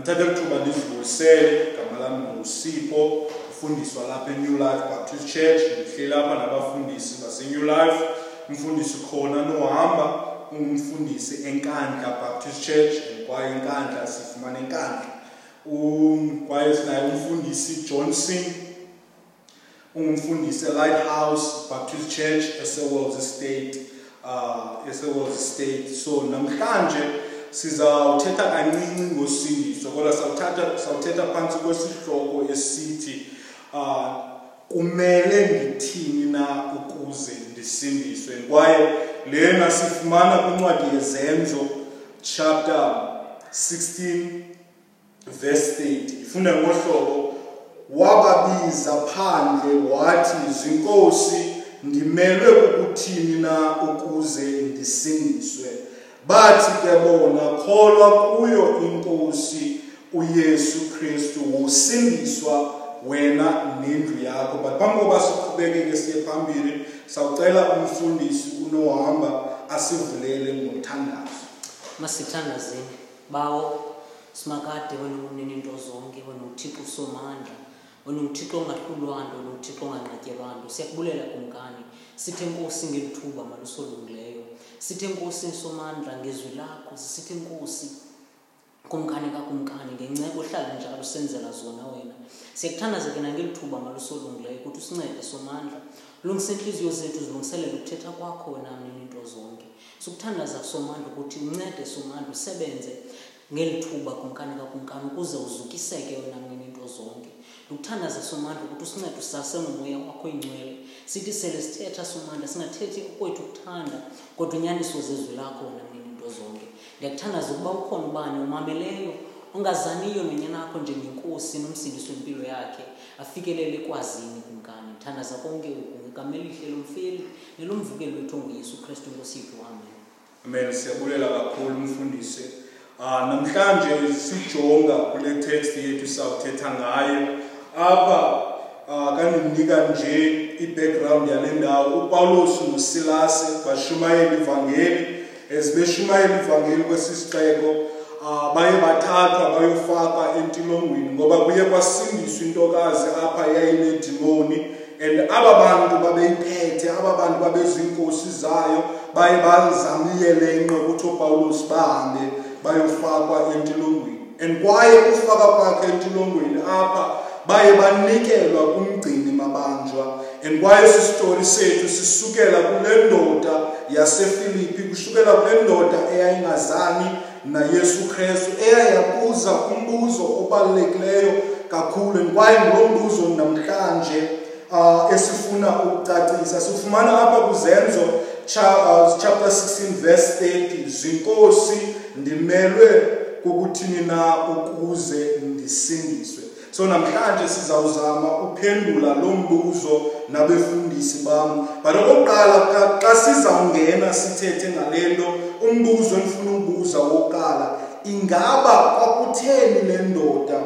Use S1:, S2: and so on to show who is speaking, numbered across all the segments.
S1: Ngithatha ithuba ndizibulisele igama lami ngusipho ufundiswa lapha eNew Life Baptist Church ngihleli lapha nabafundisi baseNew Life. Umfundisi khona nohamba ungumfundisi enkandla Baptist Church kwaye enkandla sifumana enkandla um kwaye sinaye umfundisi Johnson ungumfundisi eLighthouse Baptist Church eSewells Estate uh eSewells Estate so namhlanje sizawuthetha kancinci ngosindiso kodwa sawuthatha sawuthetha phansi kwesihloko esithi uh kumele ngithini na ukuze ndisindiswe? Kwaye lena sifumana kwincwadi yezenzo chapter 16 verse 30 ifuna ngohlobo wababiza phandle wathi zinkosi ndimelwe ukuthini na ukuze ndisindiswe bathi ke bona kholwa kuyo inkosi uYesu Kristu wosindiswa wena nendlu yakho. But phambi kokuba siqhubekeke siye phambili sawucela umfundisi unohamba asivulele ngomthandazo.
S2: Masithandazeni bawo simakade wena unini into zonke wena uthixo somandla wena uthixo ongahlulwanto wena uthixo onganqatyelwanto siyakubulela kumkani sithe nkosi ngelithuba malusolungileyo sithe nkosi somandla ngezwi lakho sithe nkosi kumkani kakumkani ngenceko ohlala njalo senzela zona wena. Siyakuthandaza ke nangelithuba malusolungileyo ukuthi usincede somandla. Ulungise intliziyo zethu zilungiselele ukuthetha kwakho wena mnini into zonke. Sukuthandaza somandla ukuthi uncede somandla usebenze ngelithuba kumkani kakumkani ukuze uzukiseke wena mnini into zonke. Ndikuthandaza somandla ukuthi usincede usase ngomoya wakho ingcwele sithi sele sithetha somandla singathethi okwethu ukuthanda kodwa inyaniso zezwi lakho wena into zonke. Ndiyakuthandaza ukuba ukhona ubani umameleyo ongazaniyo nonyanakho njengenkosi nomsindisi wempilo yakhe afikelele ekwazini kumkani ndithandaza konke oku ngegama elihle lomfeli nelomvukeli wethu onguyesu kristu yethu. Amen.
S1: Amen. Siyabulela kakhulu umfundisi uh, namhlanje sijonga kule text yethu sawuthetha ngayo apha ah kandinika nje i-background yale ndawo uPaulos noSilas bashumayela ivangeli. Ezibeshumayela ivangeli kwesisixeko ah baye bathathwa bayofaka entilongweni ngoba kuye kwasindiswa intokazi apha yayinedimoni. And aba bantu babeyiphethe aba bantu babezinkosi zayo baye bazamiyelenkqe ukuthi uPaulos bahambe bayofakwa entilongweni. And kwaye ufaka kwakhe entilongweni apha baye banikelwa kumgcini mabanjwa. And kwaye isistory sethu sisukela kule ndoda yaseFilipi kusukela kule ndoda eyayingazani naYesu Kristu eyayabuza umbuzo obalulekileyo kakhulu. Kwaye lo mbuzo namhlanje uh, esifuna ukucacisa? Sifumana apha kuzenzo chapter 16 verse 30 zinkosi ndimelwe kukuthini na ukuze ndisindiswe? So namhlanje sizawuzama uphendula lo mbuzo nabefundisi bam. But okokuqala xa sizawungena sithethe ngale nto umbuzo endifuna ubuza wokuqala ingaba kwakutheni le ndoda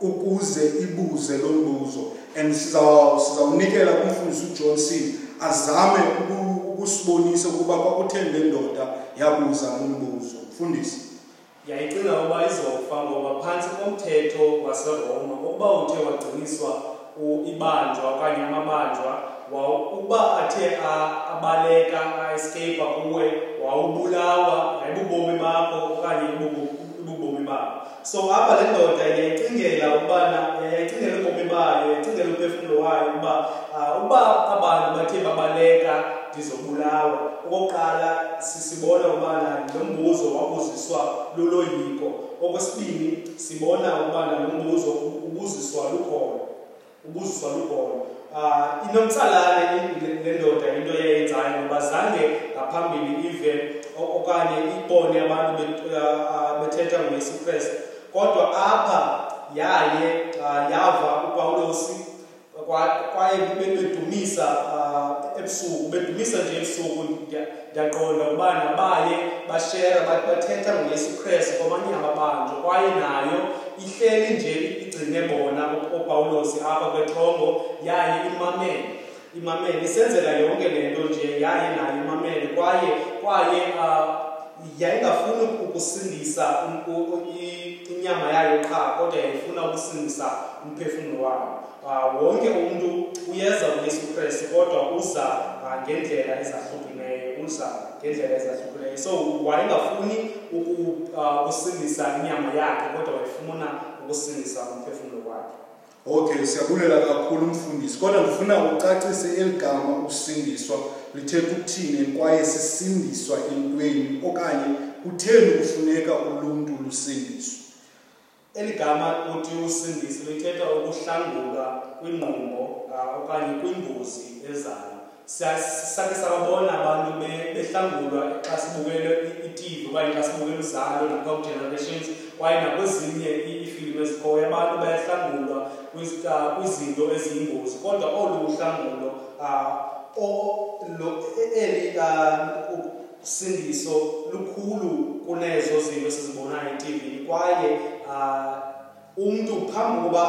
S1: ukuze ibuze lo mbuzo? And sizawunikela kumfundisi ujohnson azame ukusibonisa ukuba kwakutheni le ndoda yabuza lo mbuzo. Mfundisi.
S3: Yayicinga uba izofa ngoba phantsi komthetho waseroma ukuba uthe wagciniswa ibanjwa okanye amabanjwa uba athe abaleka aescapa kuwe wawubulawa yayibubomi bakho okanye ibubomi babo so apha le ndoda yayicingela ubana yayicingela ubomi bayo yayicingela umphefumlo wayo uba uba abantu bathe babaleka ndizobulawa. Okokuqala sisibona ubana lo mbuzo wabuziswa luloyiko. Okwesibini sibona ubana lo mbuzo ubuziswa lukhona ubuziswa lukhona uh, inomtsalane le ndoda into eyayenzayo ngoba zange ngaphambili ive okanye ibone abantu bethetha ngoyesu kristu. Kodwa apha yaye uh, yava upawulosi kwaye bedumisa uh, ebusuku bedumisa nje ebusuku ndiyaqonda ubana baye bashera bathetha ngoyesu kristu kwamanye amabanjwa. Kwaye nayo ihleli nje igcine bona opawulosi apha kwethongo yaye imamele imamele isenzela yonke le nto nje yaye nayo imamele kwaye kwaye uh, yayingafuni ukusindisa inyama yayo qha kodwa yayifuna ukusindisa umphefumlo wayo uh, wonke umuntu uyeza kuyesu kristu kodwa uza uh, ngendlela ezahlukileyo uza ngendlela ezahlukileyo. So wayengafuni uku- uh, ukusindisa inyama yakhe kodwa wayefuna ukusindisa umphefumlo wakhe.
S1: Okay siyabulela kakhulu umfundisi kodwa ndifuna ucacise eligama usindiswa lithetha ukuthini kwaye sisindiswa entweni okanye kutheni kufuneka uluntu lusindiswe?
S3: Eli gama uthi usindisi lithetha ukuhlanguka kwingqumbo uh, okanye kwingozi ezayo. Sakhe sababona abantu be- behlangulwa xa sibukele i-tv okanye xa sibukele uzalo napha ku-generations kwaye nakwezinye iifilimu ezikhoyo abantu bayahlangulwa ah, kwizinto eziyingozi. Kodwa olu uhlangulo uh, lo- e- eli usindiso lukhulu kunezo zinto sizibonayo etivini kwaye uh, umntu phambi kokuba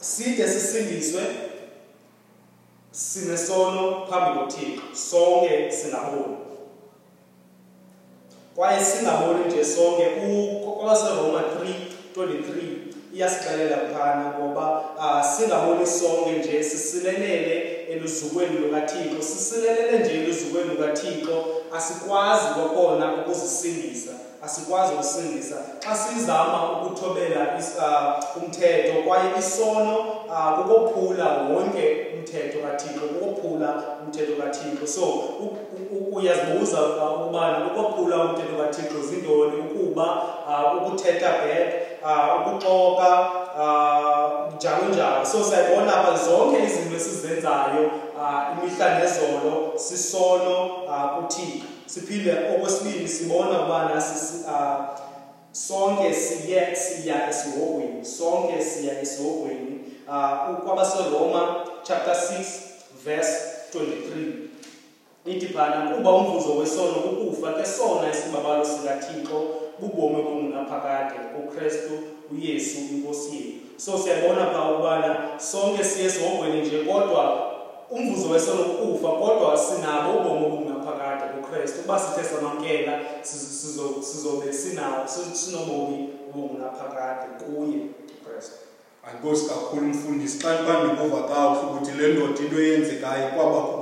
S3: side sisindiswe sinesono phambi kothixo. Sonke singaboni. Kwaye singaboni nje sonke. Kwabaseroma 3:23 iyasixelela phana ngoba uh, singaboni sonke nje. Sisilelele eluzukweni lukathixo. Sisilelele nje eluzukweni lukathixo. Asikwazi kwakhona ukuzisindisa. Asikwazi ukusindisa. Xa sizama ukuthobela is- uh, umthetho kwaye isono uh, kukophula wonke umthetho kathixo kukophula umthetho kathixo. So u- u- uyazibuza uh, ukubana ukophula umthetho kathixo zintoni? Ukuba uh, ukuthetha back uh, ukuxoka uh, njalo njalo. So siyayibona apha zonke izinto esizenzayo uh, imihla nezolo sisono uh, kuthixo. Siphinde okwesibili sibona ubana uh, sonke siye siya esihogweni sonke siya esihogweni kwabaseroma chapter 6 verse 23 ithi phana kuba umvuzo wesono kukufa ke sona isibabalo sikathixo bubomi obungunaphakade kukristu uyesu inkosi yethu. So siyabona pha ukubana sonke siye esihogweni nje kodwa umvuzo wesono kukufa kodwa sinabo ubomi obungunaphakade kukristu. Uba sithe samamkela sizo- sizo- sizobe sinabo sinobomi obungunaphakade kuye ukristu.
S1: Ankosi kakhulu mfundisi xa bandikova kakuhle ukuthi le ndoda into eyenzekayo kwabakho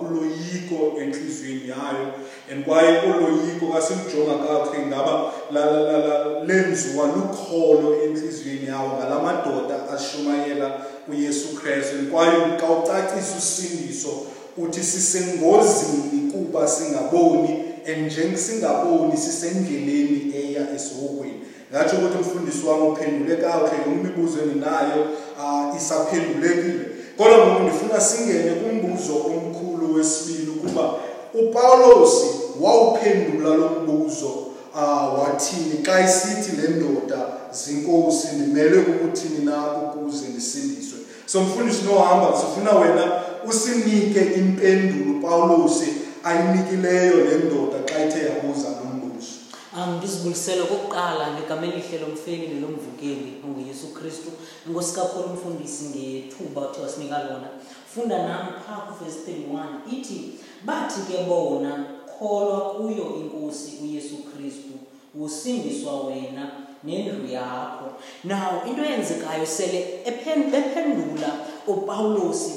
S1: kuloyiko entliziyweni yayo and kwaye kuloyiko kasilijonga kakuhle ngaba la- la- la- la- lenziwa lukholo entliziyweni yawo ngala madoda ashumayela uyesu kristu. And kwaye xa ucacisa usindiso uthi sisengozini kuba singaboni and njengesingaboni sisendleleni eya esihogweni ngatsho ukuthi umfundisi wami uphendule kakuhle yonke imibuzo endinayo uh, isaphendulekile. Kodwa ngoku ndifuna singene kumbuzo omkhulu wesibili ukuba upawulosi wawuphendula lo mbuzo uh, wathini? Xa isithi le ndoda zinkosi ndimele kukuthini na ukuze ndisindiswe? So mfundisi nohamba sifuna wena usinike impendulo pawulosi ayinikileyo le ndoda xa ithe yabuza lo mbuzo.
S2: Ndizibulisele okokuqala ngegama elihle lomfeli nelomvukeli onguyesu kristu. Inkosi kakhulu umfundisi ngethuba othe wasinika lona. Funda nam phaa kuvesi 31 ithi bathi ke bona kholwa kuyo inkosi uyesu kristu wosindiswa wena nendlu yakho. Now into eyenzekayo sele ephen- bephendula upawulosi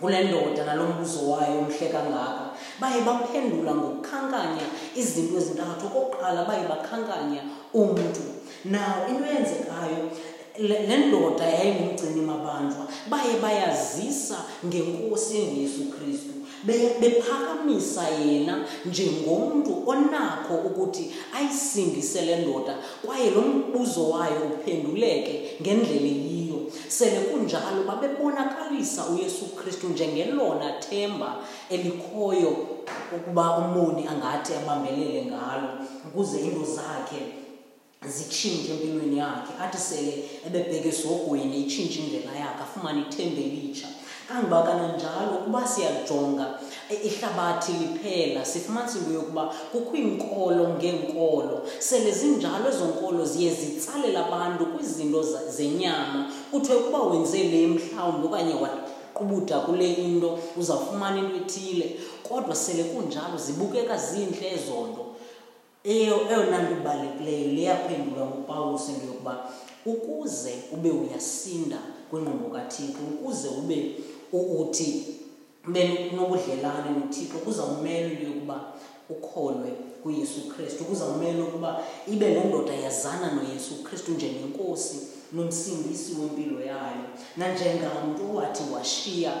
S2: kule ndoda nalo mbuzo wayo omhle kangaka. Baye baphendula ngokukhankanya izinto ezintathu. Okokuqala baye bakhankanya umntu. Naw into eyenzekayo le le ndoda yayingumgcini mabanjwa baye bayazisa ngenkosi enguyesu kristu. Be- bephakamisa yena njengomntu onakho ukuthi ayisindise le ndoda kwaye lo mbuzo wayo uphenduleke ngendlela eyiyo. Sele kunjalo babebonakalisa uyesu kristu njengelona themba elikhoyo ukuba umoni angathi abambelele ngalo ukuze into zakhe zitshintshe empilweni yakhe. Athi sele ebebheke esihogweni itshintshe indlela yakhe afumane ithemba elitsha. Kangoba kananjalo ukuba siyajonga i- ihlabathi liphela sifumanisa into yokuba kukho iinkolo ngeenkolo. Sele zinjalo ezo nkolo ziye zitsalela abantu kwizinto za- zenyama. Kuthiwe ukuba wenze le mhlawumbi okanye waqubutha kule into uzawufumana into ethile. Kodwa sele kunjalo zibukeka zintle ezo nto. eyo eyona nto ibalulekileyo leyaphendulwa ngupawulos into yokuba ukuze ube uyasinda kwingqondo kathixo ukuze ube uthi ube nobudlelane nothixo kuzawumele into yokuba ukholwe kuyesu kristu. Kuzawumele ukuba ibe nendoda yazana noyesu kristu njengenkosi nomsindisi wempilo yayo. Nanjengamntu owathi washiya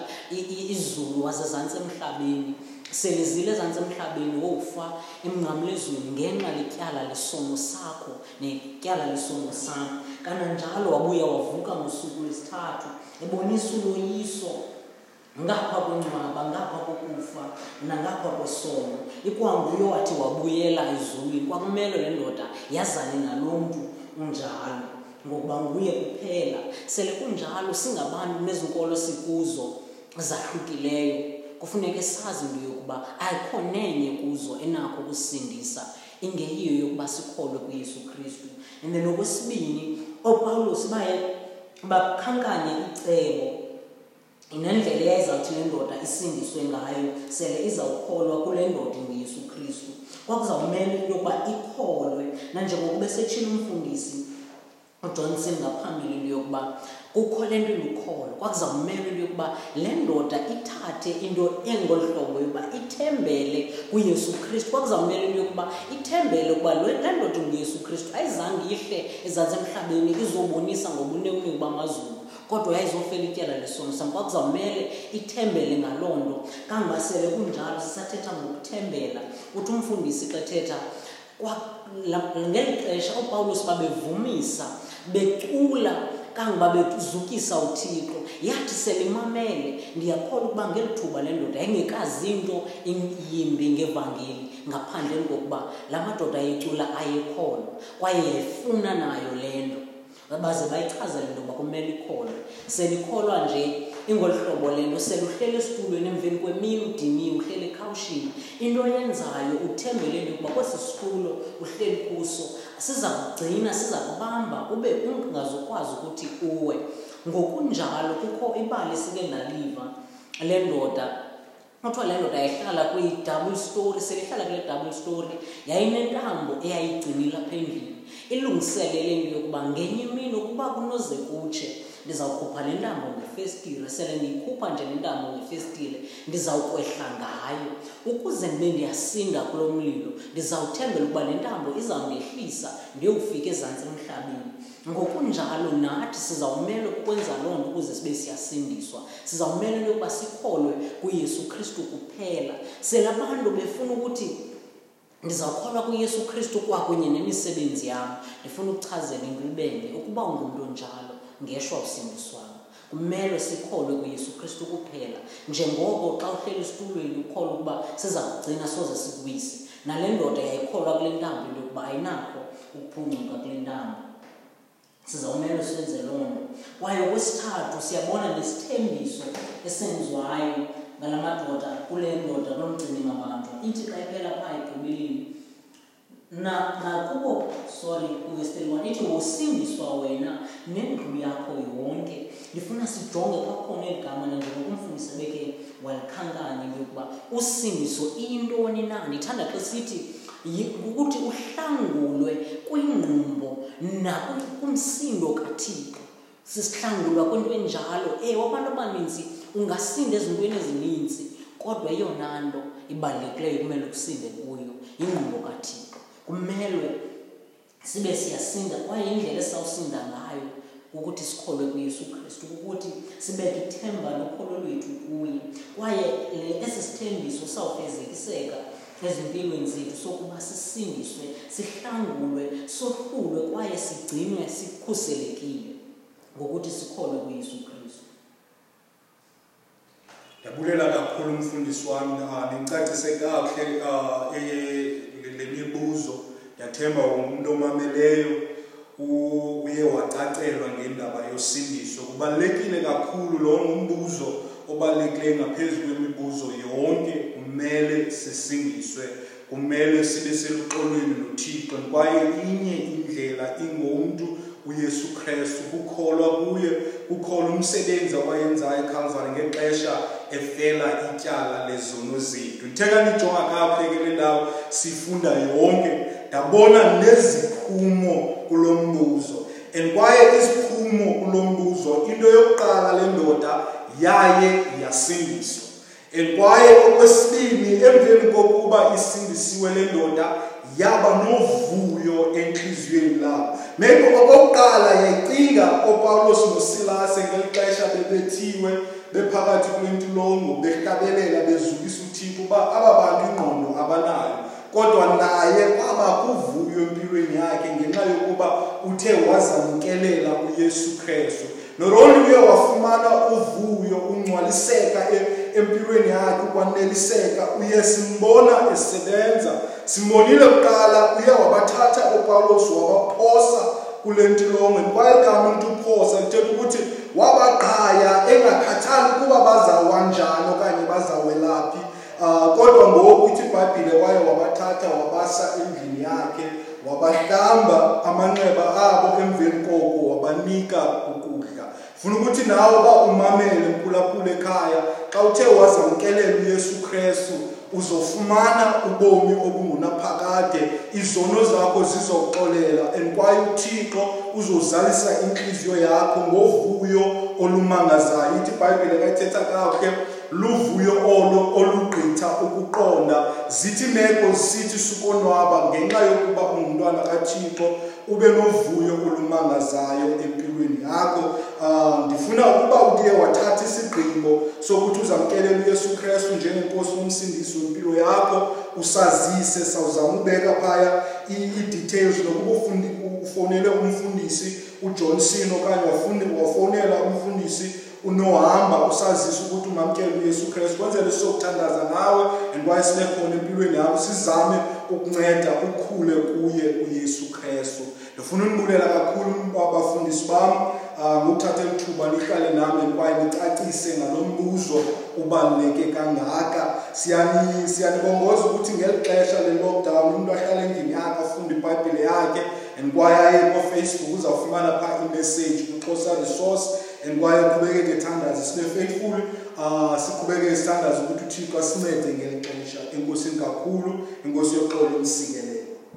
S2: izulu wazezantsi emhlabeni. Selizile ezantsi emhlabeni wofa emnqamlezweni ngenxa letyala lesono sakho netyala lesono sam kananjalo wabuya wavuka ngosuku lwesithathu ebonisa uloyiso ngapha kwencwaba ngapha kokufa nangapha kwesono. Ikwanguyo wathi wabuyela ezulwini kwakumele le ndoda yazane nalo mntu unjalo ngokuba nguye kuphela. Sele kunjalo singabantu nezinkolo sikuzo zahlukileyo? Kufuneka sazi into yokuba ayikho nenye kuzo enakho ukusindisa. Ingeyiyo yokuba sikholwe kuyesu kristu. And then okwesibini oopawulos baye bakhankanye icebo nendlela eyayizawuthi le ndoda isindiswe ngayo. Sele izawukholwa kule ndoda inguyesu kristu. Kwakuzawumele into yokuba ikholwe. Nanjengokuba esetshile umfundisi ujohnson ngaphambili into yokuba kukho le nto ilukholo kwakuzawumele into yokuba le ndoda ithathe into engolu hlobo yokuba ithembele kuyesu kristu. Kwakuzawumele into yokuba ithembele ukuba lo- le ndoda inguyesu kristu ayizange ihle ezantsi emhlabeni izobonisa ngobunewunewu bamazulu kodwa yayizofela ityala lesono sam. Kwakuzawumele ithembele ngaloo nto. Kangoba sele kunjalo sisathetha ngokuthembela. Uthi umfundisi xa ethetha kwa- la- ngeli xesha oopawulos babevumisa becula kangoba bezukisa uthixo. Yathi selimamele ndiyakholwa ukuba ngeli thuba le ndoda. Yayingekazi into yimbi ngevangeli ngaphandleni kokuba la madoda ayecula ayekholwa kwaye yayifuna nayo le nto. Baze bayichazele into yokuba kumele ikholwe. Selikholwa nje ingolu hlobo le nto seluhleli esitulweni emveni kwemini udiniwe uhleli ekhawushini. Into yenzayo uthembele into yokuba kwesi situlo uhleli kuso. Siza kugcina siza kubamba ube ungazukwazi ukuthi uwe. Ngokunjalo kukho ibali esike ndaliva le ndoda kuthiwa le ndoda yayihlala kwi-double story selihlala kule double story yayinentambo eyayigcinile apha endlini ilungiselele into yokuba ngenye imini ukuba kunoze kutshe. Ndizawukhupha le ntambo ngefestile sele ndiyikhupha nje le ntambo ngefestile ndizawukwehla ngayo. Ukuze ndibe ndiyasinda kulo mlilo ndizawuthembela ukuba le ntambo izawundehlisa ndiyokufika ezantsi emhlabeni. Ngokunjalo nathi sizawumele ukwenza loo nto ukuze sibe siyasindiswa. Sizawumele into yokuba sikholwe kuyesu kristu kuphela. Sele abantu befuna ukuthi ndizawukholwa kuyesu kristu kwakunye nemisebenzi yam ndifuna ukuchazela intwibenge ukuba ungumntu onjalo. Ngeshwa usindiswanga kumele sikholwe kuyesu kristu kuphela. Njengoko xa uhleli esitulweni ukholwa ukuba siza kugcina soze sikuyise nale ndoda yayikholwa kule ntambo into yokuba ayinakho ukuphuncuka kule ntambo. Sizawumele senze loo nto. Kwaye okwesithathu siyabona nesithembiso esenziwayo ngala madoda kule ndoda kulomgcinimabanjwa ithi xa iphela phaa ekugqibeleni na nakubo sorry kuvesiteli one ithi wosindiswa wena nendlu yakho yonke. Ndifuna sijonge kwakhona eli gama nanjengoko umfundisi beke walikhankanya into yokuba usindiso iyintoni na. Ndithanda xa sithi ukuthi uhlangulwe kwingqumbo nakumsindo kathixo. Sisihlangulwa kwinto enjalo. Ewe abantu abaninzi ungasinda ezintweni ezininzi kodwa eyona nto ibalulekileyo kumele usinde kuyo yingqumbo kathixo kumelwe sibe siyasinda. Kwaye indlela esizawusinda ngayo ukuthi sikholwe kuyesu kristu ukuthi sibeke ithemba nokholo lwethu kuye. Kwaye esi sithembiso sawufezekiseka ezimpilweni zethu sokuba sisindiswe sihlangulwe sohlulwe kwaye sigcinwe sikhuselekile ngokuthi sikholwe kuyesu kristu.
S1: Ndiyabulela kakhulu umfundisi wami. Ah, nicacise kakuhle ah, eye- le- le mibuzo ndiyathemba umuntu omameleyo uye wacacelwa ngendaba yosindiso. Kubalulekile kakhulu lo ngumbuzo obalulekileyo ngaphezu kwemibuzo yonke kumele sisindiswe kumele sibe seluxolweni nothixo kwaye inye uyesu kristu kukholwa kuye kukholwa umsebenzi awayenzayo ekalvari ngexesha efela ityala lezono zethu. Ndithe kandijonga kakuhle ke le ndawo sifunda yonke ndabona neziphumo kulo mbuzo. And kwaye isiphumo kulo mbuzo into yokuqala le ndoda yaye yasindiswa. And kwaye okwesibini emveni kokuba isindisiwe le ndoda yaba novuyo enhliziyweni labo maybe okokuqala yayicinga opawulos nosilase ngeli xesha bebethiwe bephakathi kwentulongo behlabelela bezulisa uthixo uba aba bantu ingqondo abanayo. Kodwa naye kwaba kuvuyo empilweni yakhe ngenxa yokuba uthe wazamkelela uyesu kristu. Not only uye wafumana uvuyo ungcwaliseka e- empilweni yakhe ukwaneliseka uye simbona esebenza simbonile kuqala uye wabathatha upawulos wabaphosa kule ntilongo. Kwaye kamntu uphosa lithetha ukuthi wabaqhaya engakhathali ukuba bazawanjani okanye bazawelaphi uh, kodwa ngoku ithi ibhayibhile kwaye wabathatha wabasa endlini yakhe wabahlamba amanxeba abo emveni koko wabanika ukudla. Funa ukuthi nawe uba umamele mphulaphula ekhaya xa uthe wazamkelela uyesu krestu uzofumana ubomi obungunaphakade. Izono zakho zizoxolela and kwaye uthixo uzozalisa inhliziyo yakho ngovuyo olumangazayo. Ithi ibhayibhile kayithetha kakuhle luvuyo olo olugqitha ukuqonda. Zithi meko zithi sukonwaba ngenxa yokuba ungumntwana kathixo ube novuyo olumangazayo empilweni yakho. Um ndifuna ukuba uke wathatha isigqibo sokuthi uzamkelela uyesu krestu njengenkosi nomsindisi wempilo yakho usazise sawuzama ubeka phaya ii-details nokuba ufowunele umfundisi ujohnson okanye wafowunela umfundisi unohamba usazisa ukuthi ungamkela uyesu kristu kwenzele sizokuthandaza nawe and kwaye sibe khona empilweni yakho sizame ukunceda ukhule kuye uyesu kristu. Ndifuna unibulela kakhulu abafundisi bam um ngokuthatha elithuba lihlale nami kwaye nicacise ngalo mbuzo ubaluleke kangaka. Siyanibongoza ukuthi ngeli xesha le-lockdown umntu ahlale endlini yakhe afunde ibhayibhile yakhe and kwaye aye kofacebook uzawufumana phaa imessage kuxhosa resource. And kwaye qhubekeke thandaze sibe faithful uh siqhubekeke sithandaze ukuthi uthixo asincede ngeli xesha. Enkosini kakhulu inkosi yoxolo imsikelele